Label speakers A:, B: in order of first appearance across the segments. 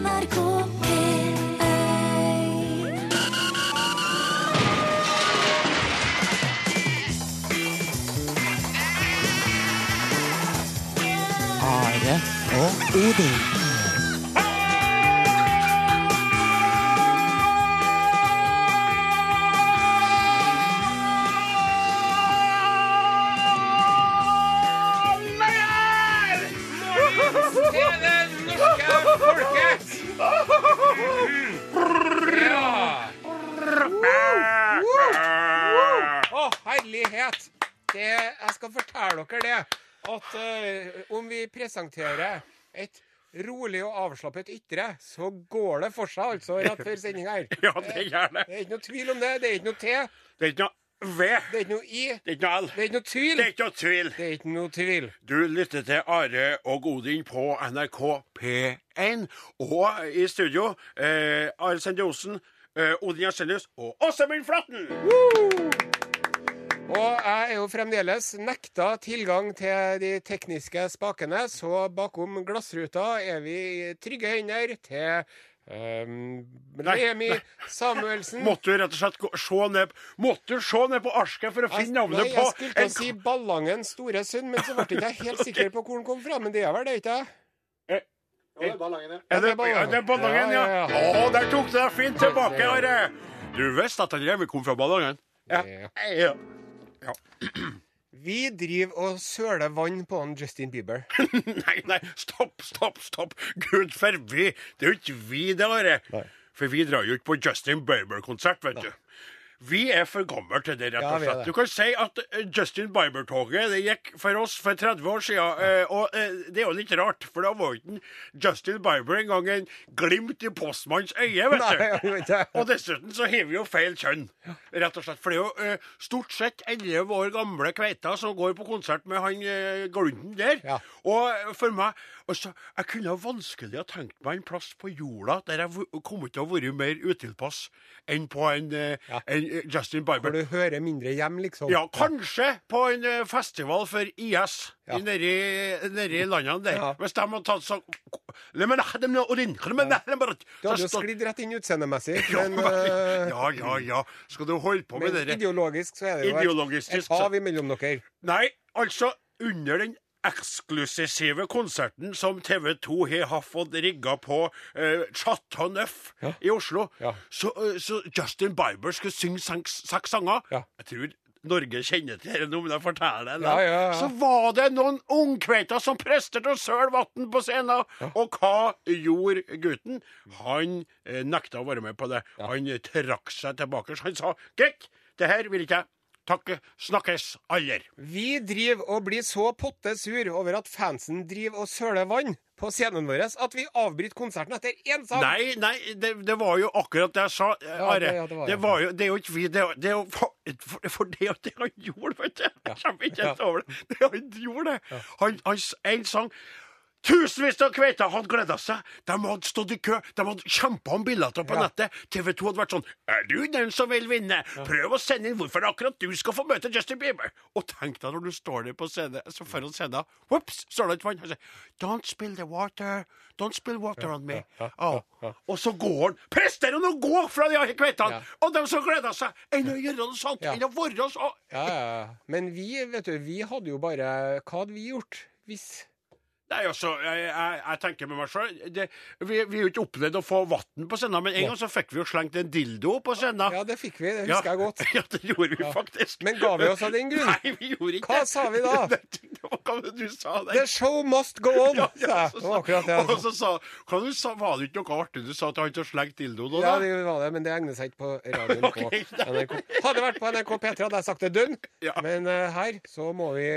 A: NRK P1
B: Are og Odin.
C: Presenterer et rolig og avslappet ytre, så går det for seg altså rett før sending her.
D: Ja, det gjør det.
C: Det er ikke noe tvil om det. Det er ikke noe T.
D: Det er ikke noe V.
C: Det er ikke noe I.
D: Det er ikke noe L.
C: Det er ikke noe tvil.
D: Det er ikke noe tvil.
C: Det er ikke noe tvil.
D: Du lytter til Are og Odin på NRK P1. Og i studio eh, Are Sende Osen, eh, Odin Jensenius og Åsemund Flatten.
C: Og jeg er jo fremdeles nekta tilgang til de tekniske spakene, så bakom glassruta er vi i trygge hender til um,
D: Nei,
C: Remi
D: nei.
C: Samuelsen.
D: Måtte du rett og slett gå, se ned Måtte du se ned på arsket for å finne navnet
C: nei,
D: på
C: jeg skulle til å si Ballangens store sønn, men så ble jeg ikke helt sikker på hvor den kom fra. Men det er vel det, ikke sant?
D: Er det,
C: det
D: ja,
C: er
D: det
C: Ballangen.
D: er Ballangen, ja?
C: Ja, ja,
D: Å, der tok du deg fint tilbake, Are. Du visste at han Remi kom fra Ballangen? Ja.
C: Ja.
D: Ja.
C: Vi driver og søler vann på han Justin Bieber.
D: Nei, nei, stopp, stopp, stopp. Gud forby. Det er jo ikke vi, det, Are. For vi drar jo ikke på Justin Bieber-konsert, vet du. Vi er for gamle til det, rett og slett. Du kan si at eh, Justin Bieber-toget det gikk for oss for 30 år siden. eh, Og eh, det er jo litt rart, for da var ikke Justin Bieber engang en glimt i postmanns øye, vet du. Og dessuten så har vi jo feil kjønn, rett og slett. For det er jo stort sett 11 år gamle kveiter som går på konsert med han Glunden der. Og for meg altså, Jeg kunne vanskelig ha tenkt meg en plass på jorda der jeg kom til å være mer utilpass enn på en, en Justin Bieber.
C: Hvor du hører mindre hjem, liksom.
D: Ja, kanskje på en eh, festival for IS
C: Ja.
D: i nedi, landene der.
C: Ja.
D: Hvis de hadde tatt sånn
C: Du hadde jo sklidd rett inn utseendemessig, men eh,
D: ja, ja, ja. Skal du holde på med det der?
C: ideologisk så er det jo et, et hav imellom dere.
D: Nei, altså under den eksklusive konserten som TV 2 har fått rigga på uh, Chateau Neuf
C: Ja.
D: i Oslo,
C: Ja.
D: så, eh, så Justin Bieber skulle synge seks, sanger.
C: Ja.
D: Jeg tror Norge kjenner til det men jeg forteller det.
C: Ja.
D: Så var det noen ungkveiter som presterte å søle vann på scenen. Og hva gjorde gutten? Han eh, nekta å være med på det. Han eh, trakk seg tilbake. Han sa 'Gekk, det her vil ikke jeg. Takk, snakkes aller.
C: Vi driver og blir så potte sur over at fansen driver og søler vann på scenen vår at vi avbryter konserten etter én sang.
D: Nei, nei, det, det var jo akkurat det jeg sa, eh, Are.
C: det- ja, det var
D: det, var jo, det er jo ikke vi Det, er- jo for, for, det at han gjorde, vet du. Jeg kommer ikke helt over det. Det han gjorde det. Han, han en sang Tusenvis av kveiter hadde gleda seg. De hadde stått i kø. De hadde kjempa om billetter på
C: Ja.
D: nettet. TV 2 hadde vært sånn Er du den som vil vinne? Prøv å sende inn hvorfor akkurat du skal få møte Justin Bieber. Og tenk deg når du står der på scenen, så foran scenen Ops, står det et vann. Han sier Don't spill the water. Don't spill water on me. Oh. Og så går han. Prester han å gå fra de kveitene! Og de som gleder seg, enn å gjøre noe sånt. Enn å være så
C: Ja, ja, ja. Men vi, vet du, vi hadde jo bare Hva hadde vi gjort hvis
D: Nei, altså, jeg, jeg, jeg tenker med meg sjøl Vi vi har jo ikke opplevd å få vann på scenen, men en gang så fikk vi jo slengt en dildo på scenen.
C: Ja, det fikk vi. Det husker jeg godt.
D: Ja, det gjorde vi
C: Ja.
D: faktisk.
C: Men ga vi oss av den grunn?
D: Nei, vi gjorde ikke
C: Hva sa vi da?
D: Det var hva du sa
C: The show must go on!
D: Ja, ja,
C: jeg.
D: så
C: akkurat det.
D: Og så sa, hva du sa Var det ikke noe artig du sa til han som slengte dildoen? da?
C: Ja, det var det, men det egner seg ikke på radioen
D: okay,
C: på NRK. Hadde det vært på NRK P3, hadde jeg sagt det dønn.
D: Ja.
C: Men uh, her så må vi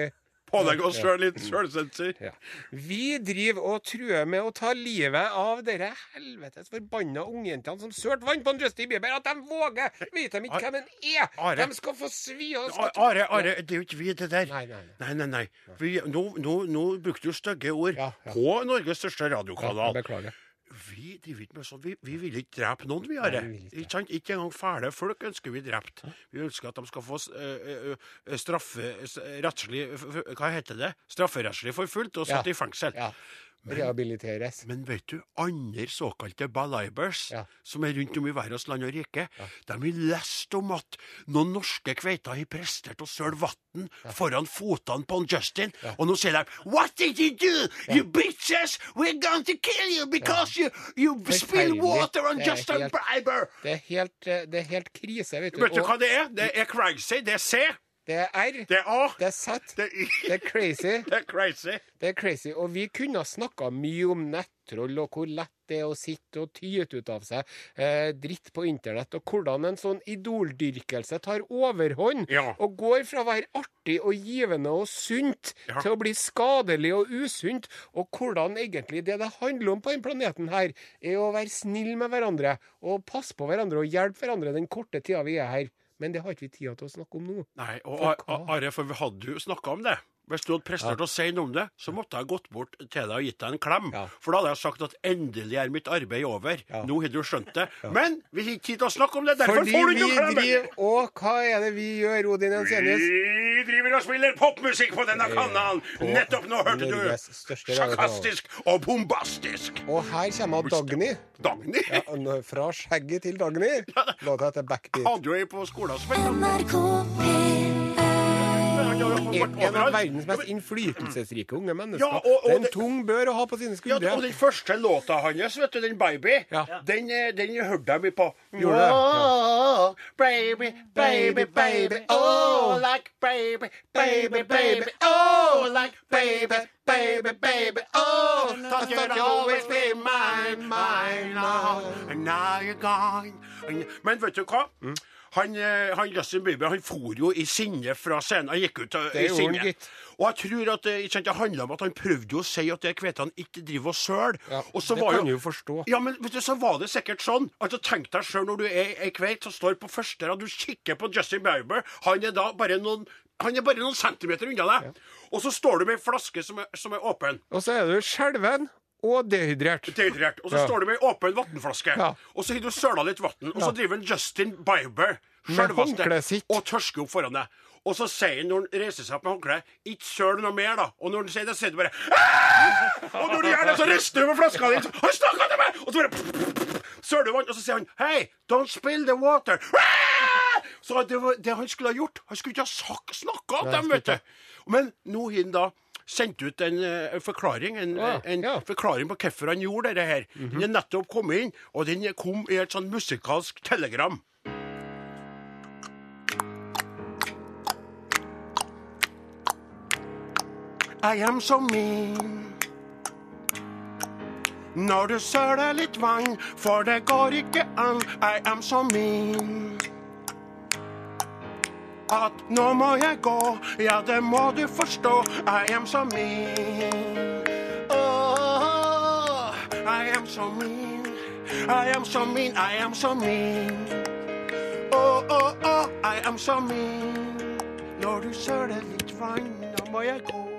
D: Pålegge oss sjøl litt sjølsensur.
C: ja. Vi driver og truer med å ta livet av dere helvetes forbanna ungjentene som sølte vann på en Justin Bieber. At de våger! Vet de ikke hvem han er?
D: Are.
C: De skal få svi og
D: skal... Are, Are, det er jo ikke vi, det der.
C: Nei, nei,
D: nei. nei, nei. Vi, nå, nå, nå brukte du stygge ord på Norges største radiokanal. Ja.
C: Beklager.
D: Vi driver ikke med sånn. Vi, vi vil ikke drepe noen, vi, Are.
C: Ikke.
D: Ikke engang fæle folk ønsker vi drept. Vi ønsker at de skal få uh, uh, straffe rettslig f- f- Hva heter det? Strafferettslig forfulgt og satt
C: Ja.
D: i fengsel.
C: Ja. Rehabiliteres.
D: Men vet du, andre såkalte balibers,
C: Ja.
D: som er rundt om i verdens land og rike, de har lest om at noen norske kveiter har prestert å søle vann foran fotene på en Justin, og nå sier de What did you do? You bitches! We're going to kill you because you, you spill water on Justin Bieber!
C: Det er helt, eh, det er helt krise, vet du.
D: Vet du
C: Og
D: hva det er? Det er crazy. Det er C.
C: det er R,
D: Det er A.
C: det er Z,
D: Det er Y.
C: det er crazy.
D: Det er crazy.
C: Det er crazy. Og vi kunne ha snakka mye om nettroll og hvor lett det er å sitte og tyte ut av seg eh, dritt på internett, og hvordan en sånn idoldyrkelse tar overhånd
D: Ja.
C: og går fra å være artig og givende og sunt
D: Ja.
C: til å bli skadelig og usunt, og hvordan egentlig det det handler om på denne planeten her, er å være snill med hverandre og passe på hverandre og hjelpe hverandre den korte tida vi er her. Men det har ikke vi tida til å snakke om nå.
D: Nei, og og Are, for vi hadde jo snakka om det. Hvis du hadde prestert å si noe om det, så måtte jeg gått bort til deg og gitt deg en klem.
C: Ja.
D: For da hadde jeg sagt at endelig er mitt arbeid over.
C: Ja.
D: Nå har du skjønt det. Men vi har ikke tid til å snakke om det. Derfor
C: Fordi
D: får du ikke klemmen.
C: driver Og hva er det vi gjør, Odin Jensenius?
D: Vi driver og spiller popmusikk på denne kanalen.
C: på
D: Nettopp nå hørte du sarkastisk og bombastisk.
C: Og her kommer Dagny.
D: Dagny
C: Ja, fra skjegget til Dagny. Låta heter Backbeat.
D: hadde jo ei på skolen som het
A: NRK
D: jo
C: En, av verdens mest innflytelsesrike unge mennesker.
D: Ja, og- og
C: det er en tung bør å ha på sine
D: Ja,
C: skuldre.
D: og den første låta hans, vet du, den Baby,
C: Ja.
D: den, eh, den hørte jeg mye på.
C: Gjorde det?
D: Baby, baby, baby, oh, like baby, baby, baby, oh, like baby, baby, baby, oh, thought you'd always be mine, mine, oh, and now you're gone. Men vet du hva?
C: Mm.
D: Han, eh, han Justin Bieber han for jo i sinne fra scenen. Han gikk ut eh,
C: Det
D: i sinne.
C: gitt.
D: Og jeg tror at det, ikke sant, det handler om at han prøvde jo å si at det kvetene ikke driver og søler.
C: Ja,
D: Og så
C: det
D: var
C: kan du jo forstå.
D: Ja, men vet du, så var det sikkert sånn. Altså, Tenk deg sjøl når du er ei kveit som står på første rad, du kikker på Justin Bieber. Han er da bare noen han er bare noen centimeter unna deg. Og så står du med ei flaske som er, som er åpen.
C: Og så er du skjelven og dehydrert.
D: Dehydrert. Og så
C: Ja.
D: står du med ei åpen vannflaske.
C: Ja.
D: Og så har du søla litt vann. Og så driver en Justin Bieber
C: Med
D: selveste,
C: håndkleet sitt.
D: og tørsker opp foran deg. Og så sier han når han reiser seg opp med håndkleet, ikke søl noe mer, da. Og når han sier det, sier du bare «Ah!» Og når du gjør det, så rister du med flaska di. Han snakka til meg! Og så bare søler du vann, og så sier han Hei, don't spill the water. «Ah!» Så det var det han skulle ha gjort. Han skulle ikke ha snakka om dem, vet du. Men nå har han da sendt ut en, en forklaring en,
C: Ja,
D: en
C: ja.
D: forklaring på hvorfor han gjorde det her. Den er nettopp kommet inn, og den kom i et sånn musikalsk telegram. I am so mean. Når du søler litt vann, for det går ikke an. I am so mean. At nå må jeg gå, ja, det må du forstå. I am so mean. Oh, I am so mean. I am so mean. I am so mean. Oh, oh, oh, I am so mean. Når du søler litt vann, nå må jeg gå.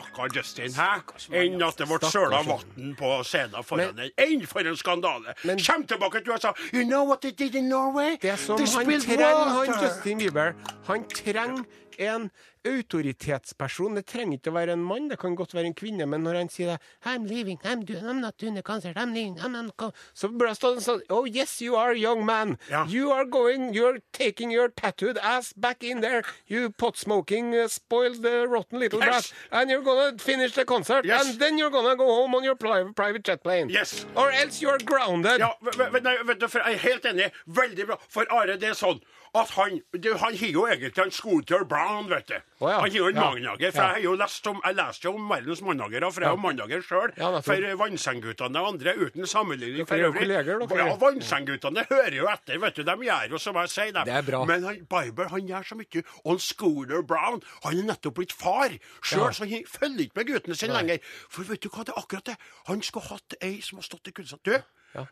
D: Stakkar Justin, hæ? Enn at det ble søla vann på scenen foran
C: Men-
D: en. Enn for en skandale!
C: Men-
D: Kjem tilbake til USA. You know what they did in Norway?
C: Det som
D: They
C: han trenger, han. Justin Bieber Han trenger en autoritetsperson. Det trenger ikke å være en mann, det kan godt være en kvinne. Men når han sier det I'm leaving, I'm, doing, I'm not doing the concert, I'm leaving, I'm not co-" Så burde det stå sånn Oh yes, you are, young man.
D: Ja.
C: You are going, you're taking your tattooed ass back in there. You pot-smoking, uh, spoiled uh, rotten little
D: Yes.
C: brat. And you're gonna finish the concert.
D: Yes.
C: And then you're gonna go home on your private, private jet plane.
D: Yes.
C: Or else you're grounded.
D: Ja, nei, vet du, for jeg er helt enig. Veldig bra. For Are, det er sånn at han du, Han har jo egentlig en Scooter Brown, vet du.
C: Oh, ja.
D: Han har jo en
C: Ja.
D: mannjager. For
C: Ja.
D: jeg har jo lest om Jeg leste jo om verdens mannjagere, for jeg er jo mannager sjøl.
C: Ja,
D: for Vannsengguttene og andre, uten sammenligning
C: for dere.
D: Ja, Vannsengguttene hører jo etter, vet du. De gjør jo som jeg sier, dem.
C: Det er bra.
D: Men han, Biber han gjør så mye. Og en Scooter Brown han er nettopp blitt far sjøl,
C: Ja.
D: så han følger ikke med guttene sine lenger. For vet du hva, det er akkurat det. Han skulle hatt ei som har stått i kunstner. Du,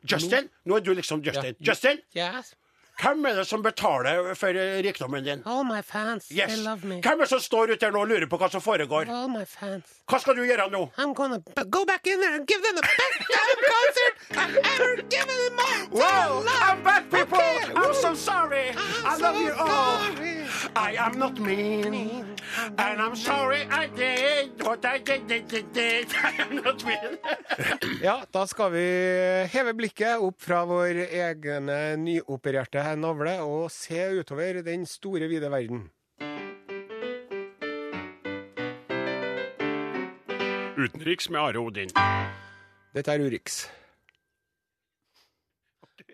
D: Justin, nå er du liksom Justin.
C: Ja.
D: Justin,
C: Yes.
D: Hvem er det som betaler for eh, rikdommen din?
C: All my fans,
D: Yes.
C: they love me.
D: Hvem er det som står ute her nå og lurer på hva som foregår?
C: All my fans.
D: Hva skal du gjøre nå?
C: I'm gonna go back in there and give them the best damn concert I've ever given in my entire life.
D: I'm bad people!
C: Okay.
D: I'm so sorry! I love
C: so
D: you all!
C: sorry.
D: I am not mean. And I'm sorry I did what I did, did, did, did. I am not mean.
C: Ja, da skal vi heve blikket opp fra vår egne nyopererte navle og se utover den store, vide verden.
D: Utenriks med Are Odin.
C: Dette er Urix.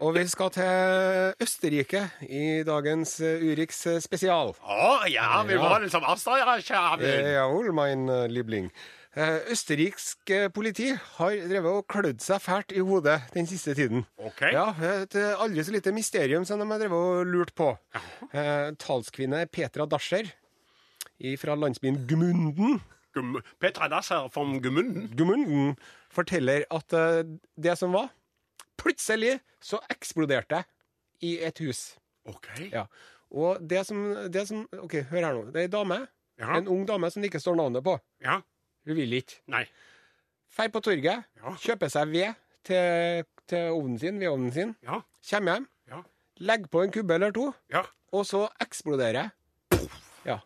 C: Og vi skal til Østerrike i dagens eh, Urix spesial.
D: Å ja, vi
C: må ha
D: var liksom Østerrike.
C: Ja, Jawohl, mein eh, Liebling. Eh, Østerriksk eh, politi har drevet og klødd seg fælt i hodet den siste tiden.
D: OK.
C: Ja, Et eh, aldri så lite mysterium som de har drevet og lurt på. Eh, talskvinne Petra Dascher fra landsbyen Gmunden,
D: Gum- Petra Dascher fra Gmunden?
C: Gmunden forteller at eh, det som var Plutselig så eksploderte det i et hus.
D: OK.
C: Ja. Og det som, det som OK, hør her nå. Det er ei dame.
D: Ja.
C: En ung dame som det ikke står navnet på.
D: Ja.
C: Hun vil ikke.
D: Nei.
C: Feier på torget,
D: Ja.
C: kjøper seg ved til, til ovnen sin, vedovnen sin,
D: Ja.
C: kommer hjem,
D: Ja.
C: legger på en kubbe eller to,
D: Ja.
C: og så eksploderer. Ja.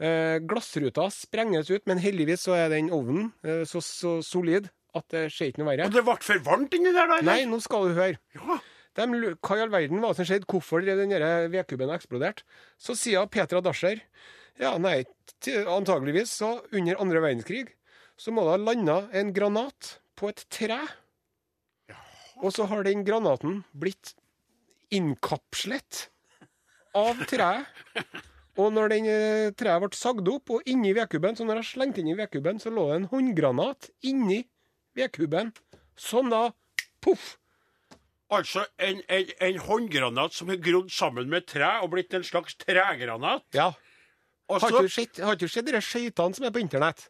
C: Eh, glassruta sprenges ut, men heldigvis så er den ovnen eh, så, så solid at det skjer ikke noe verre.
D: Og det ble for varmt inni der, da?
C: Nei, nå skal du høre.
D: Ja.
C: De, hva i all verden var det som skjedde? Hvorfor drev den vedkubben eksplodert? Så sier Petra Dascher ja, nei, antageligvis så under andre verdenskrig så må det ha landa en granat på et tre. Og så har den granaten blitt innkapslet av treet. Og når den eh, treet ble sagd opp, og inni vedkubben, så når jeg slengte inn i vedkubben, så lå det en håndgranat inni vedkubben. Sånn da Poff!
D: Altså en, en, en håndgranat som er grodd sammen med tre og blitt en slags tregranat.
C: Ja.
D: Også...
C: Har har du sett de skøytene som er på internett?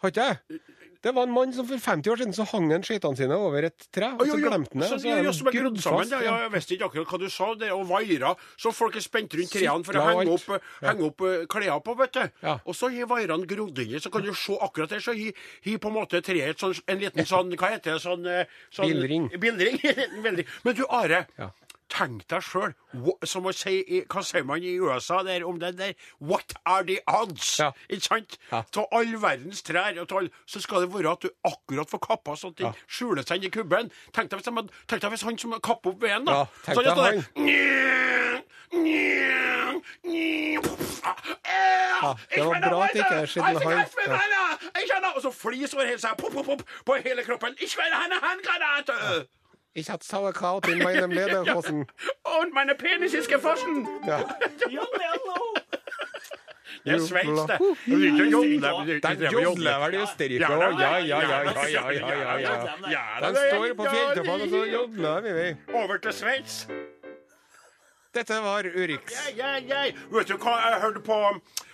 C: Har ikke det? Det var en mann som for 50 år siden så hang han skøytene sine over et tre, og så glemte han det.
D: Så, ja, som er grodd sammen. Ja, jeg visste ikke akkurat hva du sa. Det, og vairer. Så folk er spent rundt trærne for å henge opp, ja. opp eh, klær på, vet du.
C: Ja.
D: Og så har vairene grodd inni, så kan du se akkurat der, så har på en måte treet sånn, en liten sånn Hva heter det? Sånn, eh, sånn.
C: Bilring.
D: Bilring. Men du, Are.
C: Ja.
D: Tenk deg sjøl, som å si i- Hva sier man i USA der om det der? What are the odds?
C: Ja.
D: Ikke sant?
C: Ja.
D: Av all verdens trær, og all, så skal det være at du akkurat får kappa sånn at den
C: Ja.
D: skjuler seg inni kubben. Tenk deg hvis, tenk deg hvis han som kapper opp veden, da.
C: Ja, tenk
D: så
C: deg
D: det der, «Njæ, njæ,
C: Ja, det var bra at det ikke han.
D: Jeg kjenner, Og så flis over hele seg, pop, pop, pop, på hele kroppen. Ikke Ich henne, eine Handgranate!
C: Ich hatte Sauerkraut in meinem Lederhosen.
D: Und meine Penis ist gefrossen!
C: Ja.
D: Det er Sveits, det.
C: Den jodler i Østerrike
D: Ja,
C: òg? Ja,
D: ja,
C: ja, ja. ja, ja, ja, ja, ja.
D: Ja,
C: De
D: det er-
C: står på fjelltoppene, og så jodler vi.
D: Over til Sveits.
C: Dette var Urix.
D: Ja, ja, ja. Vet du hva, jeg hørte på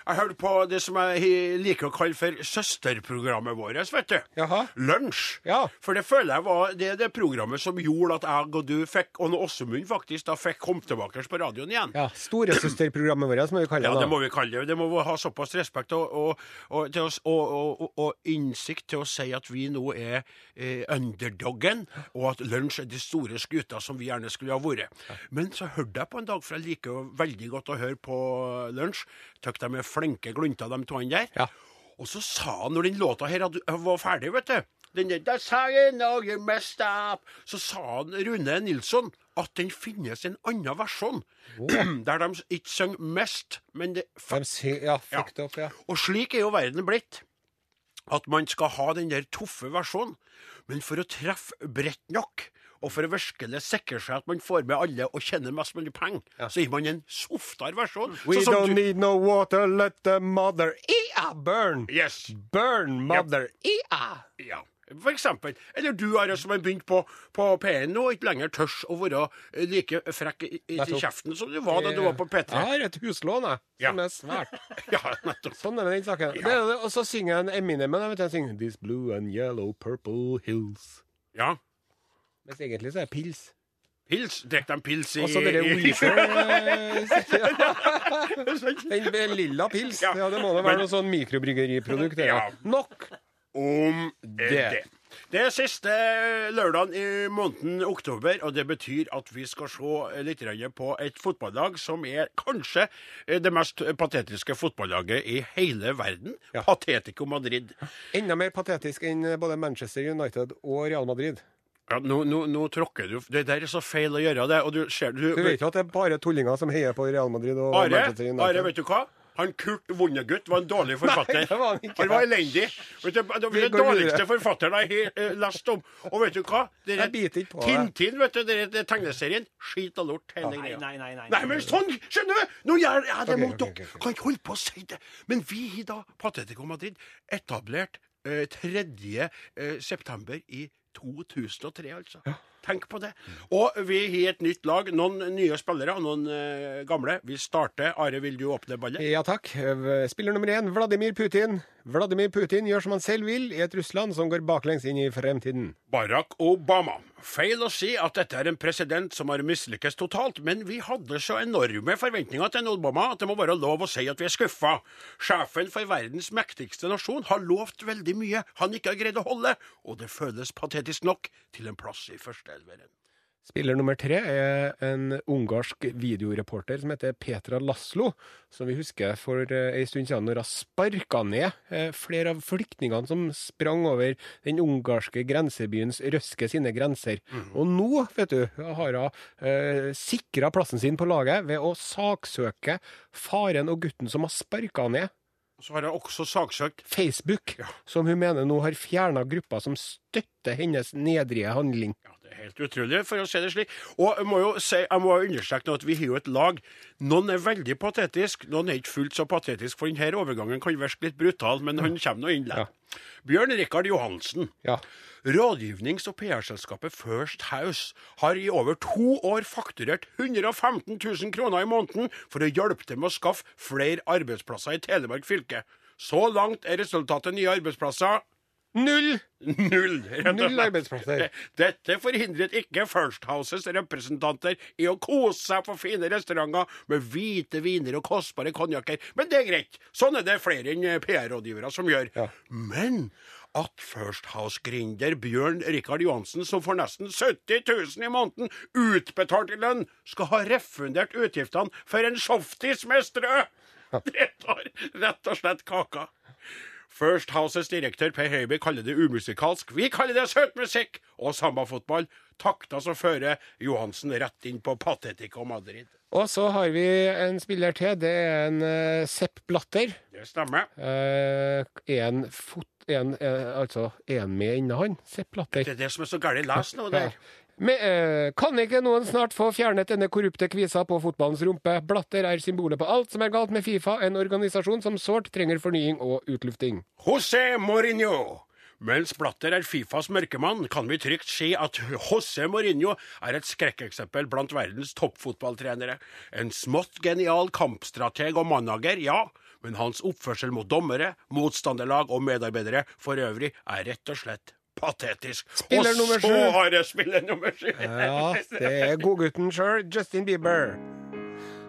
D: Jeg hørte på det som jeg liker å kalle for søsterprogrammet vårt, vet du.
C: Jaha.
D: Lunsj.
C: Ja.
D: For det føler jeg var det, det programmet som gjorde at jeg og du fikk, og Åsemund faktisk, da fikk komme tilbake på radioen igjen.
C: Ja, Storesøsterprogrammet vårt, må vi kalle
D: Ja,
C: det.
D: det må vi kalle det. Det må vi ha såpass respekt og, og, og, til oss, og, og, innsikt til å si at vi nå er eh, underdoggen, og at lunsj er de store skuta som vi gjerne skulle ha vært. Men så hørte jeg på en dag, for jeg liker jo veldig godt å høre på lunsj, Tøk de er flinke glunter, de to der.
C: Ja.
D: Og så sa han, når den låta her var ferdig, vet du den der. Så sa han Rune Nilsson at den finnes en annen versjon, der de ikke synger mest, men det
C: De sy- ja, Opp, ja.
D: og slik er jo verden blitt. At man skal ha den der tøffe versjonen. Men for å treffe bredt nok, og for å virkelig sikre seg at man får med alle og tjener mest mulig penger, så gir man en softere versjon.
C: We
D: Sånn
C: don't
D: du-
C: need no water, let the mother Ea burn!
D: Yes.
C: Burn, mother Ea!
D: Ja. For eksempel. Eller du, Are, som har begynt på, på P1 nå, ikke lenger tørs å være eh, like frekk i, i, kjeften som du var da du var på P3.
C: Jeg har et huslån, jeg, som
D: Ja.
C: er svært.
D: Ja, nettopp.
C: Sånn er den saken. Er det, og så synger jeg en Eminem, men jeg vet jeg synger This blue and yellow purple hills.
D: Ja.
C: Mens egentlig så er det pils.
D: Pils. Drikk de pils i
C: Og så dere Weezer eh, Den lilla pils.
D: Ja.
C: Ja, det må da være noe sånn mikrobryggeriprodukt. Ja.
D: Ja.
C: Nok
D: Om
C: det.
D: det. Det er siste lørdagen i måneden oktober, og det betyr at vi skal se litt grann på et fotballag som er kanskje eh, det mest patetiske fotballaget i hele verden. Patetico Madrid.
C: Enda mer patetisk enn både Manchester United og Real Madrid.
D: Ja, nå, nå, nå tråkker du Det der er så feil å gjøre det. Og du ser du,
C: Du vet jo at det er bare tullinger som heier på Real Madrid og
D: Are,
C: Manchester United.
D: Are, vet du hva? Han Kurt Vonnegut var en dårlig forfatter.
C: Nei, det var han ikke.
D: Han var elendig. Vet du, det var den dårligste
C: videre.
D: forfatteren jeg har eh, lest om. Og vet du hva? Det
C: det.
D: Tintin, vet du, det er- er tegneserien. Skit og lort, hele greia.
A: nei, nei. nei,
D: Nei, men sånn, skjønner du! Nå gjør jeg det mot dere. Kan ikke holde på å si det. Men vi har da, Patetico Madrid, etablert eh, 3. Eh, september i 2003, altså. Tenk på det. Og vi har et nytt lag. Noen nye spillere og noen eh, gamle. Vi starter. Are, vil du åpne ballet?
C: Ja takk. Spiller nummer én, Vladimir Putin. Vladimir Putin gjør som han selv vil i et Russland som går baklengs inn i fremtiden.
D: Barack Obama. Feil å si at dette er en president som har mislykkes totalt, men vi hadde så enorme forventninger til en Obama at det må være lov å si at vi er skuffa. Sjefen for verdens mektigste nasjon har lovt veldig mye han ikke har greid å holde, og det føles patetisk nok til en plass i førsteelveren.
C: Spiller nummer tre er en ungarsk videoreporter som heter Petra Laslo, som vi husker for ei en stund siden når hun sparka ned eh, flere av flyktningene som sprang over den ungarske grensebyens Røske sine grenser. Og nå, vet du, har hun eh, sikra plassen sin på laget ved å saksøke faren og gutten som har sparka ned.
D: Så har jeg også saksøkt
C: Facebook, som hun mener nå har fjerna grupper som støtter hennes nedrige handling.
D: Ja, helt utrolig, for å si det slik. Og jeg må jo si, jeg må understreke at vi har jo et lag. Noen er veldig patetisk, noen er ikke fullt så patetisk. For denne overgangen kan virke litt brutal, men han kommer nå inn likevel. Bjørn Rikard Johansen.
C: Ja.
D: Rådgivnings- og PR-selskapet First House har i over to år fakturert 115 000 kroner i måneden for å hjelpe til med å skaffe flere arbeidsplasser i Telemark fylke. Så langt er resultatet nye arbeidsplasser
C: Null!
D: null.
C: Null arbeidsplasser.
D: Dette forhindret ikke First Houses representanter i å kose seg på fine restauranter med hvite viner og kostbare konjakker, men det er greit. Sånn er det flere enn PR-rådgivere som gjør.
C: Ja.
D: Men at First House-gründer Bjørn Rikard Johansen, som får nesten 70 000 i måneden utbetalt i lønn, skal ha refundert utgiftene for en softis med strø! Det tar rett og slett kaka. First Houses direktør Per Høiby kaller det umusikalsk. Vi kaller det søt musikk og sambafotball. Takter som fører Johansen rett inn på Patetico Madrid.
C: Og så har vi en spiller til. Det er en uh, Sepp Blatter.
D: Det stemmer.
C: Uh, en fot... En, uh, altså, er han med inne, han? Sepp Blatter.
D: Det er det som er så galt. Les nå der.
C: Men, eh, kan ikke noen snart få fjernet denne korrupte kvisa på fotballens rumpe? Blatter er symbolet på alt som er galt med Fifa, en organisasjon som sårt trenger fornying og utlufting.
D: José Mourinho. Mens Blatter er Fifas mørkemann, kan vi trygt si at José Mourinho er et skrekkeksempel blant verdens toppfotballtrenere. En smått genial kampstrateg og manager, ja, men hans oppførsel mot dommere, motstanderlag og medarbeidere for øvrig er rett og slett patetisk.
C: Spiller
D: og så har jeg spiller nummer sju.
C: Ja, det er godgutten sjøl, Justin Bieber.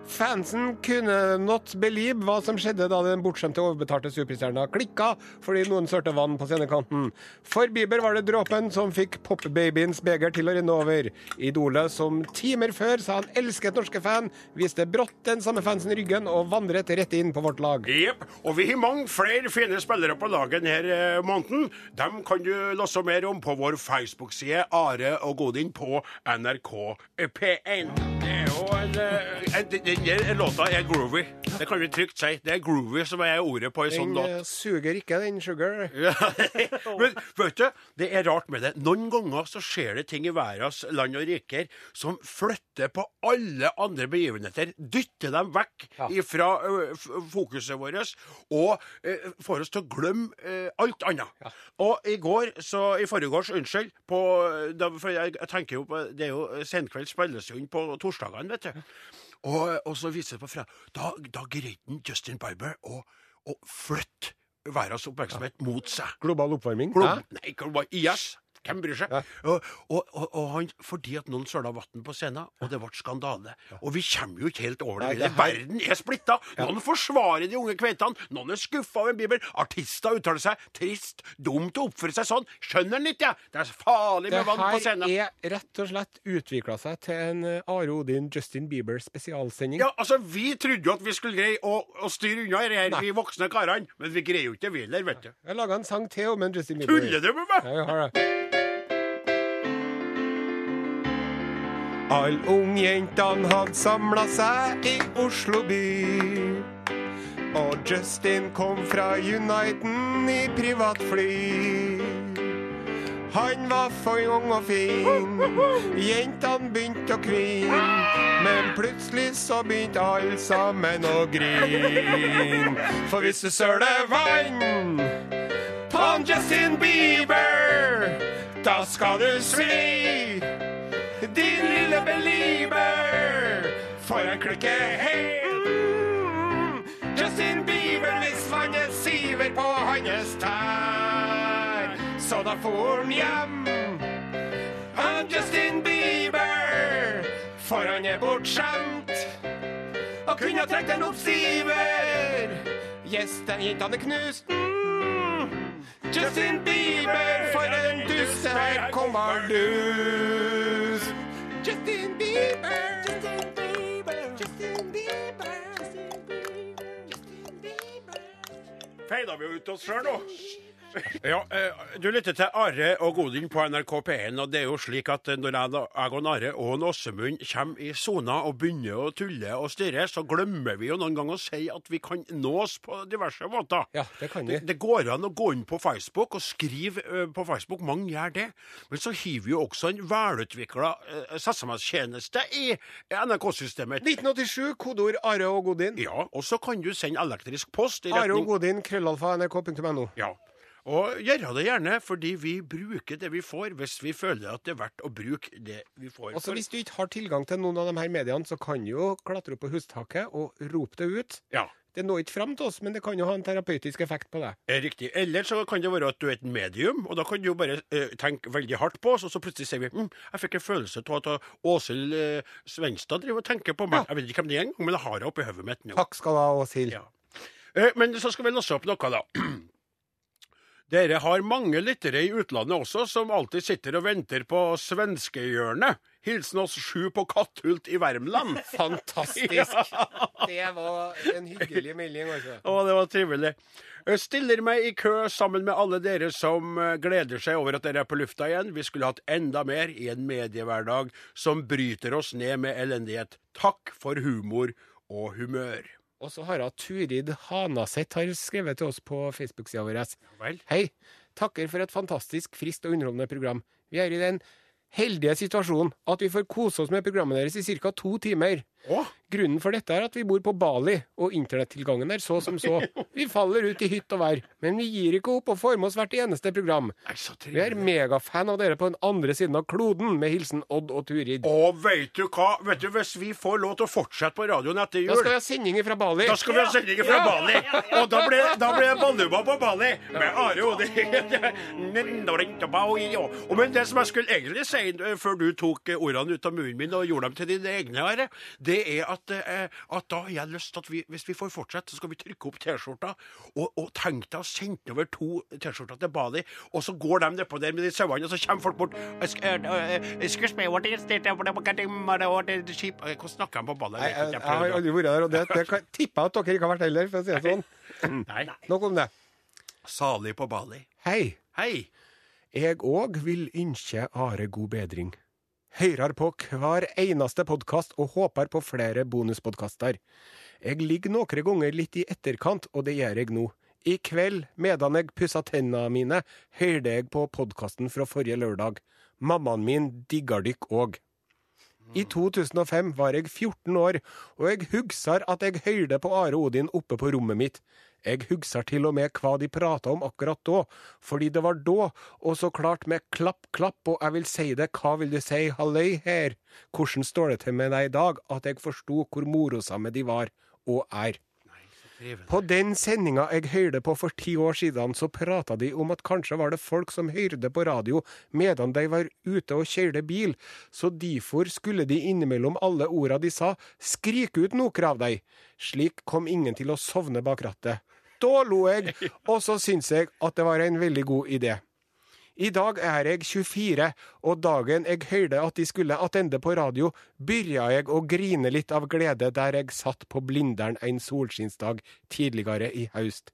C: Fansen kunne not believe hva som skjedde da den bortskjemte overbetalte superstjerna klikka fordi noen sørte vann på scenekanten. For Bieber var det dråpen som fikk popbabyens beger til å renne over. Idolet som timer før sa han elsket norske fan, viste brått den samme fansen i ryggen og vandret rett inn på vårt lag.
D: Jepp. Og vi har mange flere fine spillere på laget denne eh, måneden. Dem kan du lese mer om på vår Facebook-side Are og Godin på NRK P1. En, eh, en, Den låta er groovy. Det kan vi trygt si. Det er groovy som er ordet på en sånn låt.
C: Den suger ikke, den sugar.
D: Men vet du, det er rart med det. Noen ganger så skjer det ting i verdens land og riker som flytter på alle andre begivenheter. Dytter dem vekk fra fokuset vårt og får oss til å glemme alt annet. Og i går, så i forgårs, unnskyld, på, for jeg tenker jo på Det er jo senkveld spilles jo inn på torsdagene, vet du. Og, og så viser det på fra Da, da greide Justin Bieber å, å flytte verdens oppmerksomhet mot seg.
C: Global oppvarming.
D: Glob nei, global IS. Hvem bryr seg? Og, og, og, og han, fordi at noen søla vann på scenen, og det ble skandale. Og vi kommer jo ikke helt over det.
C: Nei, det er
D: Verden er splitta. Noen forsvarer de unge kveitene, noen er skuffa over en bibel. Artister uttaler seg trist, dumt å oppføre seg sånn. Skjønner han ikke. Det er farlig med vann på scenen.
C: Det her er rett og slett utvikla seg til en eh, Are Odin Justin Bieber spesialsending.
D: Ja, altså, Vi trodde jo at vi skulle greie å, å styre unna dette, her, vi voksne karene. Men vi greier jo ikke det, vi heller, vet du.
C: Jeg laga en sang til om en Justin Bieber.
D: Tuller du med meg?
C: Ja, jeg har det. Alle ungjentene hadde samla seg i Oslo by. Og Justin kom fra Uniten i privatfly. Han var for ung og fin, jentene begynte å kvine. Men plutselig så begynte alle sammen å grine. For hvis du søler vann på Justin Bieber, da skal du svi. Din belieber, for en klikke helt. Justin Bieber, hvis vannet siver på hans tær, så da får han hjem. Han Justin Bieber, for han er bortskjemt. Og kunne ha trengt en oppsiver. gitt han er knust. Mm. Justin Bieber, for en dust, her kommer dus. Justin Bieber, Justin Bieber, Justin Bieber, Justin Bieber, Justin Bieber.
D: Feida vi ut oss sjøl nå? Ja, eh, Du lytter til Are og Godin på NRK P1. og det er jo slik at eh, Når jeg, og Are og Åsemund kommer i sona og begynner å tulle og styre, så glemmer vi jo noen ganger å si at vi kan nås på diverse måter.
C: Ja, det kan vi.
D: Det, det går an å gå inn på Facebook og skrive eh, på Facebook. Mange gjør det. Men så har vi jo også en velutvikla uh, SMS-tjeneste i NRK-systemet.
C: 1987, kodeord Are og Godin.
D: Ja, og så kan du sende elektrisk post i
C: Are og Godin, krøllalfa, nrk.no.
D: ja. Og gjøre det gjerne, fordi vi bruker det vi får, hvis vi føler at det er verdt å bruke det vi får.
C: Og så Hvis du ikke har tilgang til noen av de her mediene, så kan du jo klatre opp på hustaket og rope det ut.
D: Ja,
C: Det når ikke fram til oss, men det kan jo ha en terapeutisk effekt på deg.
D: er riktig. Eller så kan det være at du er et medium, og da kan du jo bare eh, tenke veldig hardt på oss, og så plutselig sier vi mm, jeg fikk en følelse av at Åshild eh, Svenstad driver og tenker på meg.
C: Ja.
D: Jeg vet ikke hvem det er engang, men jeg har henne oppi hodet mitt nå.
C: Takk skal du ha, Åshild.
D: Ja. Eh, Men så skal vi låse opp noe, da. Dere har mange lyttere i utlandet også, som alltid sitter og venter på svenskehjørnet. Hilsen oss sju på Katthult i Värmland.
C: Fantastisk. Det var en hyggelig melding, Også.
D: Å, det var trivelig. Jeg stiller meg i kø sammen med alle dere som eh, gleder seg over at dere er på lufta igjen. Vi skulle hatt enda mer i en mediehverdag som bryter oss ned med elendighet. Takk for humor og humør.
C: Og så har hun Turid Hanaseth har skrevet til oss på Facebook-sida vår. Hei. Takker for et fantastisk friskt og underholdende program. Vi er i den heldige situasjonen at vi får kose oss med programmet deres i ca. to timer.
D: Å,
C: Grunnen for dette er at vi bor på Bali, og internettilgangen er så som så. Vi faller ut i hytt og vær, men vi gir ikke opp og får med oss hvert eneste program. Vi er megafan av dere på den andre siden av kloden, med hilsen Odd og Turid.
D: Og vet du hva? Vet du, Hvis vi får lov til å fortsette på radioen etter jul
C: Da skal vi ha sending fra Bali.
D: da skal vi ha sending fra
C: Ja.
D: Bali! Og da blir da blir det Balluma på Bali med Are Odin. Men det som jeg skulle egentlig si eh, før du tok eh, ordene ut av munnen min og gjorde dem til dine egne, Are, det er at, eh, at da har jeg lyst til at vi, hvis vi får fortsette, så skal vi trykke opp T-skjorta. Og, og tenk deg å sende over to T-skjorter til Bali, og så går de nedpå der med de sauene, og så kommer folk bort "Ex- eh, eh, Excuse me, what is it? What is the sheep? Hvordan snakker de på Bali?
C: Jeg, jeg,
D: Jeg
C: jeg har aldri vært der, og det, det kan- tipper jeg at dere ikke har vært heller, for å si det sånn.
D: Nei.
C: Nok om det.
D: Salig på Bali.
C: Hei.
D: Hei.
C: Jeg òg vil ønske Are god bedring. Høyrer på hver eneste podkast og håper på flere bonuspodkaster. Jeg ligger noen ganger litt i etterkant, og det gjør jeg nå. I kveld, medan jeg pusser tennene mine, hørte jeg på podkasten fra forrige lørdag. Mammaen min digger dykk òg. I 2005 var jeg 14 år, og jeg husker at jeg hørte på Are Odin oppe på rommet mitt. Jeg husker til og med hva de prata om akkurat da, fordi det var da, og så klart med klapp, klapp, og jeg vil si det, hva vil du si, halløy her? Hvordan står det til med deg i dag, at jeg forsto hvor morosame de var, og er? På den sendinga jeg hørte på for ti år siden, så prata de om at kanskje var det folk som hørte på radio medan de var ute og kjørte bil, så derfor skulle de innimellom alle orda de sa, skrike ut noe av dem. Slik kom ingen til å sovne bak rattet. Da lo jeg, og så syns jeg at det var en veldig god idé. I dag er jeg 24, og dagen jeg hørte at de skulle attende på radio, begynte jeg å grine litt av glede der jeg satt på Blindern en solskinnsdag tidligere i høst.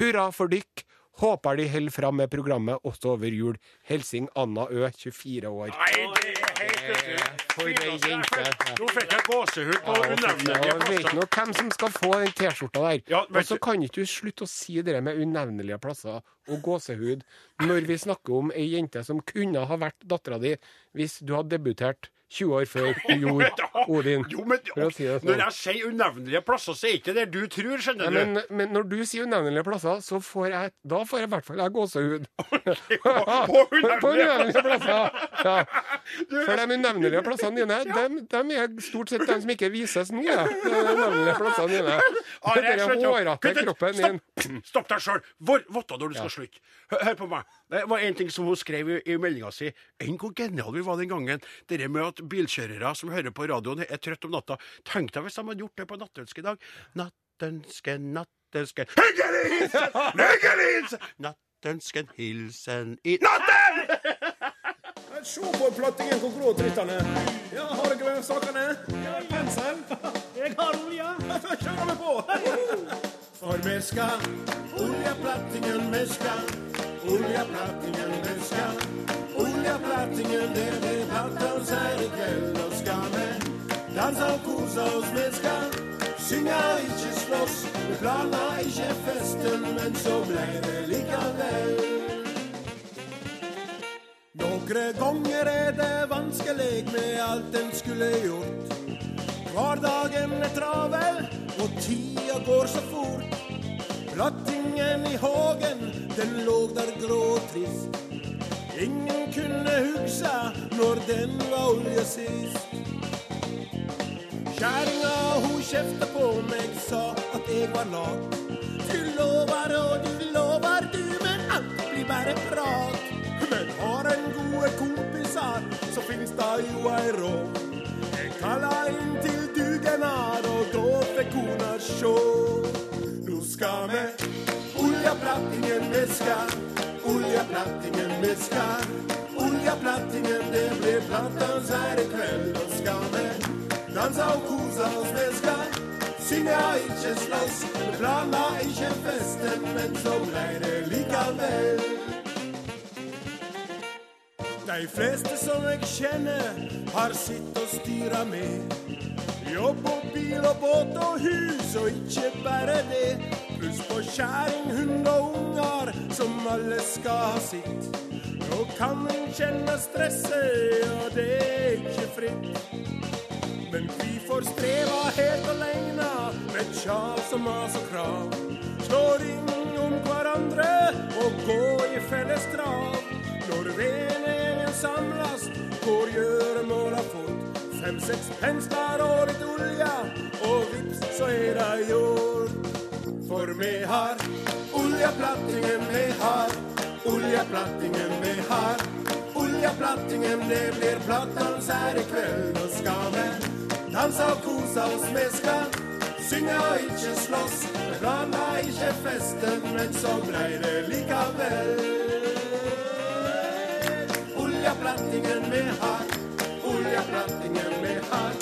C: Hurra for dykk! Håper de holder fram med programmet også over jul. Helsing Anna Ø, 24 år.
D: Nei, det er helt.
C: For ei jente.
D: Nå fikk jeg gåsehud på unnevnelige
C: jeg vet
D: plasser.
C: nå hvem som skal få den T-skjorta der.
D: Ja,
C: og så kan ikke du slutte å si det med unevnelige plasser og gåsehud når vi snakker om ei jente som kunne ha vært dattera di hvis du hadde debutert 20 år før gjorde Odin.
D: Jo, men
C: For å si det sånn.
D: Når jeg sier unevnelige plasser, så er ikke det du tror, skjønner du.
C: men, men når du sier unevnelige plasser, så får jeg Da får jeg i hvert fall jeg gåsehud.
D: På unevnelige
C: På unevnelige plasser! Ja. For de unevnelige plassene dine, dem, dem er stort sett de som ikke vises nå. Ja. De unevnelige plassene dine.
D: Det
C: Den hårete kroppen din.
D: Stopp, Stopp deg sjøl! Votta når du skal slutte. Hør på meg. Det var en ting som hun skrev i, i meldinga si. Enn hvor genial vi var den gangen. Det med at bilkjørere som hører på radioen, er trøtt om natta. Tenk deg hvis de hadde gjort det på nattønske i dag. Nattønsken, nattønsken Hyggelig hilsen! Hyggelig hilsen! Nattønsken, hilsen i natten!
A: Se på plattingen hvor grå trittene er. Ja, har dere sakene? Ja, pensel. Jeg har olje. Da kjører vi på. For vi skal oljeplattingen vi skal. Oljeplattingen vi skal. Oljeplattingen det blir platta oss i kveld. Og skal vi danse og kose oss vi skal. Synge ikke slåss. Vi planla ikke festen, men så ble det likevel. Noen ganger er det vanskelig med alt en skulle gjort. Hverdagen er travel, og tida går så fort. Plattingen i hagen, den lå der grå og trist. Ingen kunne hugsa når den var olje sist. Kjerringa hun kjefta på meg, sa at jeg var lat. Du lover og du lover du, men alt blir bare prat. Men har en gode kompisar, så finnes det jo ei råd. Jeg kalla inn til dugnad, og da fikk kona sjå. Nå skal vi oljeplattingen vi skal, oljeplattingen vi skal. Oljeplattingen, det blir plattans her i kveld. Nå vi danse og kose oss vi skal. Synge slåss, vi planla festen, men så blei det likevel. De fleste som jeg kjenner, har sitt å styre med. Jobb og bil og båt og hus, og ikke bare det. Pluss på kjæring, hund og unger, som alle skal ha sitt. Nå kan en kjenne stresset, og det er ikke fritt. Men vi får streva helt aleine, med kjas og mas og krav. Slå ring om hverandre og gå i felles trav. Når vennegjengen samles, går gjøremåla fort. Fem-seks pensler og litt olje, og vips, så er det gjort. For vi har oljeplattingen vi har, oljeplattingen vi har. Oljeplattingen, det blir plattdans her i kveld. Nå skal vi danse og kose oss, vi skal synge og ikke slåss. Vi planla ikke festen, men så blei det likevel. Oljeplattingen vi har, oljeplattingen vi har.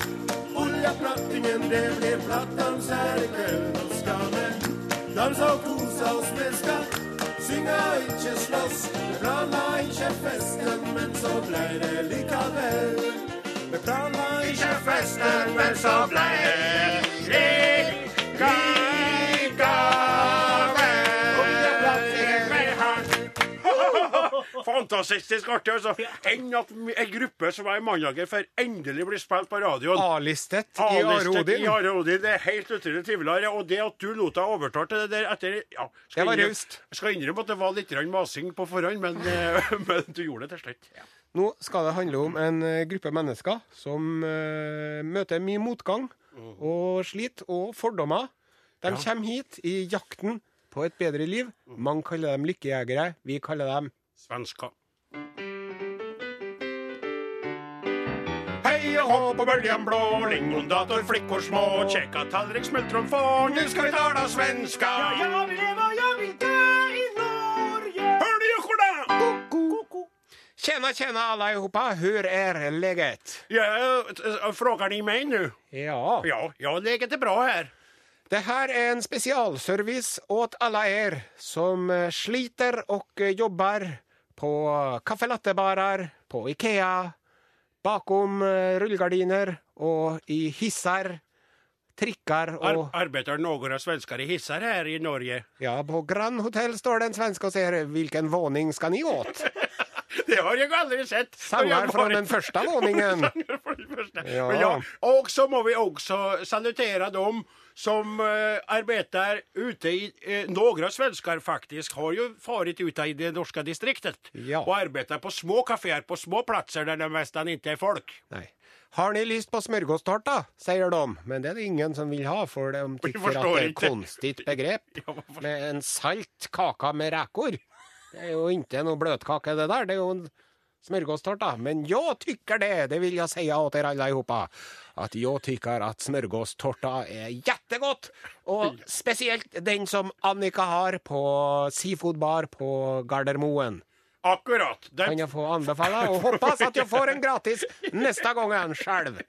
A: Oljeplattingen, det blir plattans danse og kose oss, med skatt og ikke slåss. Vi planla ikke festen, men så blei det likevel. Vi planla ikke festen, men så blei det
D: Fantastisk artig, altså. Enn at en gruppe som er i Mandager får endelig bli spilt på radioen.
C: A-listet i Are Odin.
D: i Are Odin. Det er helt utrolig trivelig. Og det at du lot deg overtale til det der etter ja,
C: Det var raust.
D: Jeg skal innrømme at det var litt masing på forhånd, men, eh, men du gjorde det til slutt. Ja.
C: Nå skal det handle om en eh, gruppe mennesker som uh, møter mye motgang og slit og fordommer. De kommer hit i jakten på et bedre liv. Mange kaller dem lykkejegere. Vi kaller dem
D: Svenska.
A: Hej og hå på bøljan blå, lingondator, flickor små, Tjekka tallrik, smultron få, nu ska vi tala svenska. Ja, jag vill leva, jag vill dö i Norge. Hör ni jockorna?
C: Tjena, tjena allihopa! Hur är läget?
D: Ja, äh, frågar ni mig nu?
C: Ja.
D: Ja, ja, läget är bra här.
C: Det här är en specialservice åt alla er som eh, sliter och eh, jobbar på kaffelattebarer, på Ikea, bakom rullegardiner rullgardiner och i hissar, Trikker og
D: Ar noen av svenskene i hissar her i Norge?
C: Ja, på Grand Hotel står det en svenske og ser 'Hvilken våning skal ni åt?
D: Det har jeg aldri sett.
C: Från
D: varit-
C: den første våningen.
D: Första.
C: Ja.
D: Ja, Og så må vi også salutere dem som uh, arbeider ute i... uh, några svensker faktisk har jo farit ute i det norske distriktet
C: Ja.
D: og arbeider på små kaféer på små platser der det nesten ikke er folk.
C: Nei. Har ni lyst på smørgåstårta, sier de. Men det er det ingen som vil ha, for de tykker
D: at
C: det er et
D: konstig
C: konstigt begrepp. Med en salt kaka med räkor. Det er jo ikke noe bløtkake, det der. det er jo en smørgåstårta. Men jeg tykker det, det vil jeg säga dere alle sammen, at jeg tykker at smørgåstårta er jettegodt. Og spesielt den som Annika har på Seafood Bar på Gardermoen.
D: Akkurat. Den,
C: Kan jeg få anbefale? Og hoppas at jeg får en gratis neste gang själv.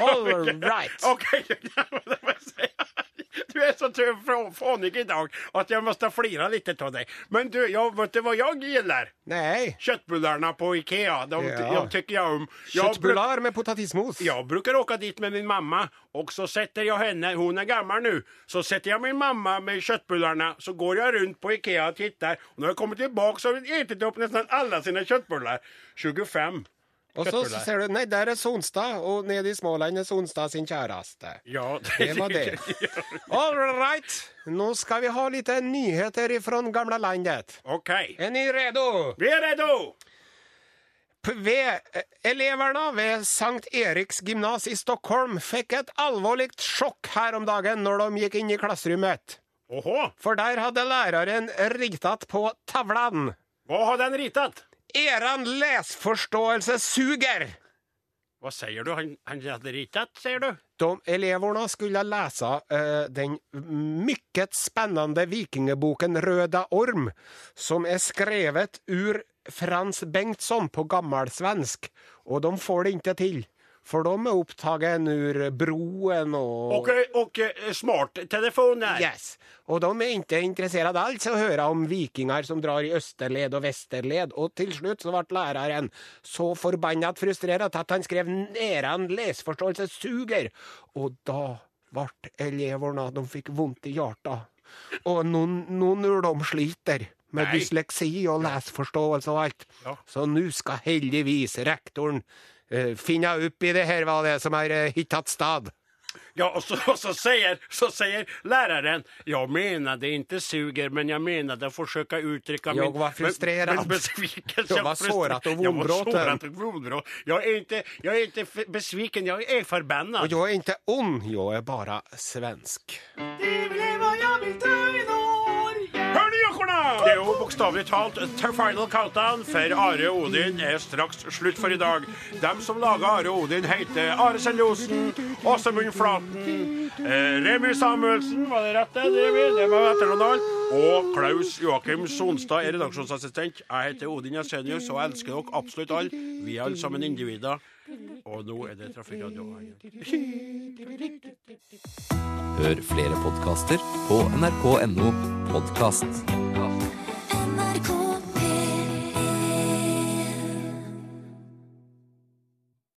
C: All right.
D: Okej, Du är så fånig idag att jag måste flira lite till dig. Men du, jag, vet du vad jag gillar?
C: Nej.
D: Köttbullarna på Ikea, de,
C: Ja.
D: de tycker jag om. Jag, bruk,
C: Köttbullar med potatismos.
D: jag brukar åka dit med min mamma och så sätter jag henne, hon är gammal nu, så sätter jag min mamma med köttbullarna så går jag runt på Ikea och tittar och när jag kommer tillbaka så har vi ätit upp nästan alla sina köttbullar. 25
C: och så ser du, Nei, der er Sonstad og nede i Småland er Sonstad sin kjæreste.
D: Ja,
C: Det var det. All right. nå skal vi ha litt nyheter ifrån gamle landet.
D: Ok.
C: Er ni redo?
D: vi er redo!
C: Ved, eleverna ved Sankt Eriks gymnas i Stockholm fikk et alvorlig sjokk her om dagen når de gikk inn i klasserommet.
D: Oho,
C: For der hadde læreren ritet på tavlen.
D: Hva hadde den ritat?
C: Eran lesforståelse suger!
D: Hva sier du? Han, han ikke ritat, sier du?
C: De elevene skulle lese uh, den mykket spennende vikingeboken Røda Orm, som er skrevet ur Frans Bengtsson på gammelsvensk, og de får det ikke till, för de är upptagen ur broen och...
D: Och, och smarttelefoner.
C: Yes. Och de är inte intresserade alls att höra om vikingar som drar i österled och västerled. Och till slut så vart läraren så förbannat frustrerad att han skrev neran läsförståelse suger. Och då vart eleverna, de fick vondt i hjärtat. Och någon, någon ur dem sliter med
D: Nei.
C: dysleksi och läsförståelse och allt.
D: Ja.
C: Så nu ska heldigvis rektorn eh, finna opp i det her, hva det er som har eh, hittat stad.
D: Ja, og så, og så, sier, så læreren Jeg mener det ikke suger, men jeg mener det forsøker å
C: uttrykke
D: min...
C: var
D: frustrert.
C: Jeg var såret og
D: Jag Jeg
C: vondbråten.
D: sårat och Jeg er är inte, jag är inte f- besviken, jeg er förbannad.
C: Och jeg er inte ond, jag er bara svensk.
D: Hör ni jockorna? talt The Final Countdown for Are Odin er straks slutt for i dag. Dem som lagar Are Odin heter Are Seljosen, Åsemund Flaten, eh, Remi Samuelsen, var det rett det? Remi? Det var etternavnet. Og Klaus Joakim Sonstad er redaksjonsassistent. Jeg heter Odin Jensenius og elsker dere absolutt alle. Vi er alle sammen individer. Og nå er det Trafikkradioen.
B: Hør flere podkaster på nrk.no podkast. NRK.